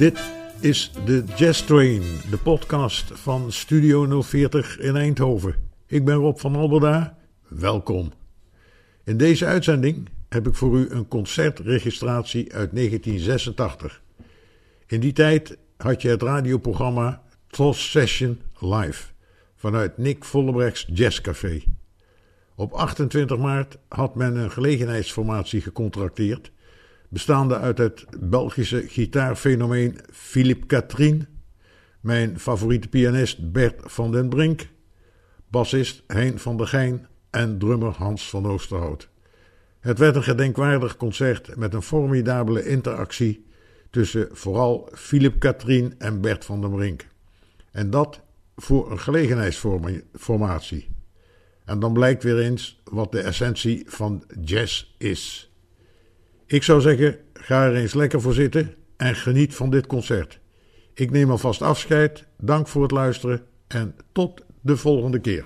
Dit is de Jazz Train, de podcast van Studio 040 in Eindhoven. Ik ben Rob van Alberda, welkom. In deze uitzending heb ik voor u een concertregistratie uit 1986. In die tijd had je het radioprogramma Tross Session Live vanuit Nick Vollebrechts Jazzcafé. Op 28 maart had men een gelegenheidsformatie gecontracteerd, bestaande uit het Belgische gitaarfenomeen Philippe Katrien, mijn favoriete pianist Bert van den Brink, bassist Hein van der Geijn en drummer Hans van Oosterhout. Het werd een gedenkwaardig concert met een formidabele interactie tussen vooral Philippe Katrien en Bert van den Brink. En dat voor een gelegenheidsformatie. En dan blijkt weer eens wat de essentie van jazz is. Ik zou zeggen, ga er eens lekker voor zitten en geniet van dit concert. Ik neem alvast afscheid, dank voor het luisteren en tot de volgende keer.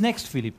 Next, Philip?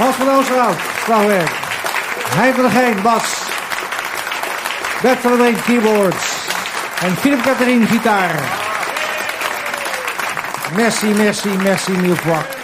Hans van Oosterhout, slagwerk. Hein van der Geen, bas. Bert van der Brink, keyboards. En Philip Catherine, gitaar. Merci, merci, merci mille.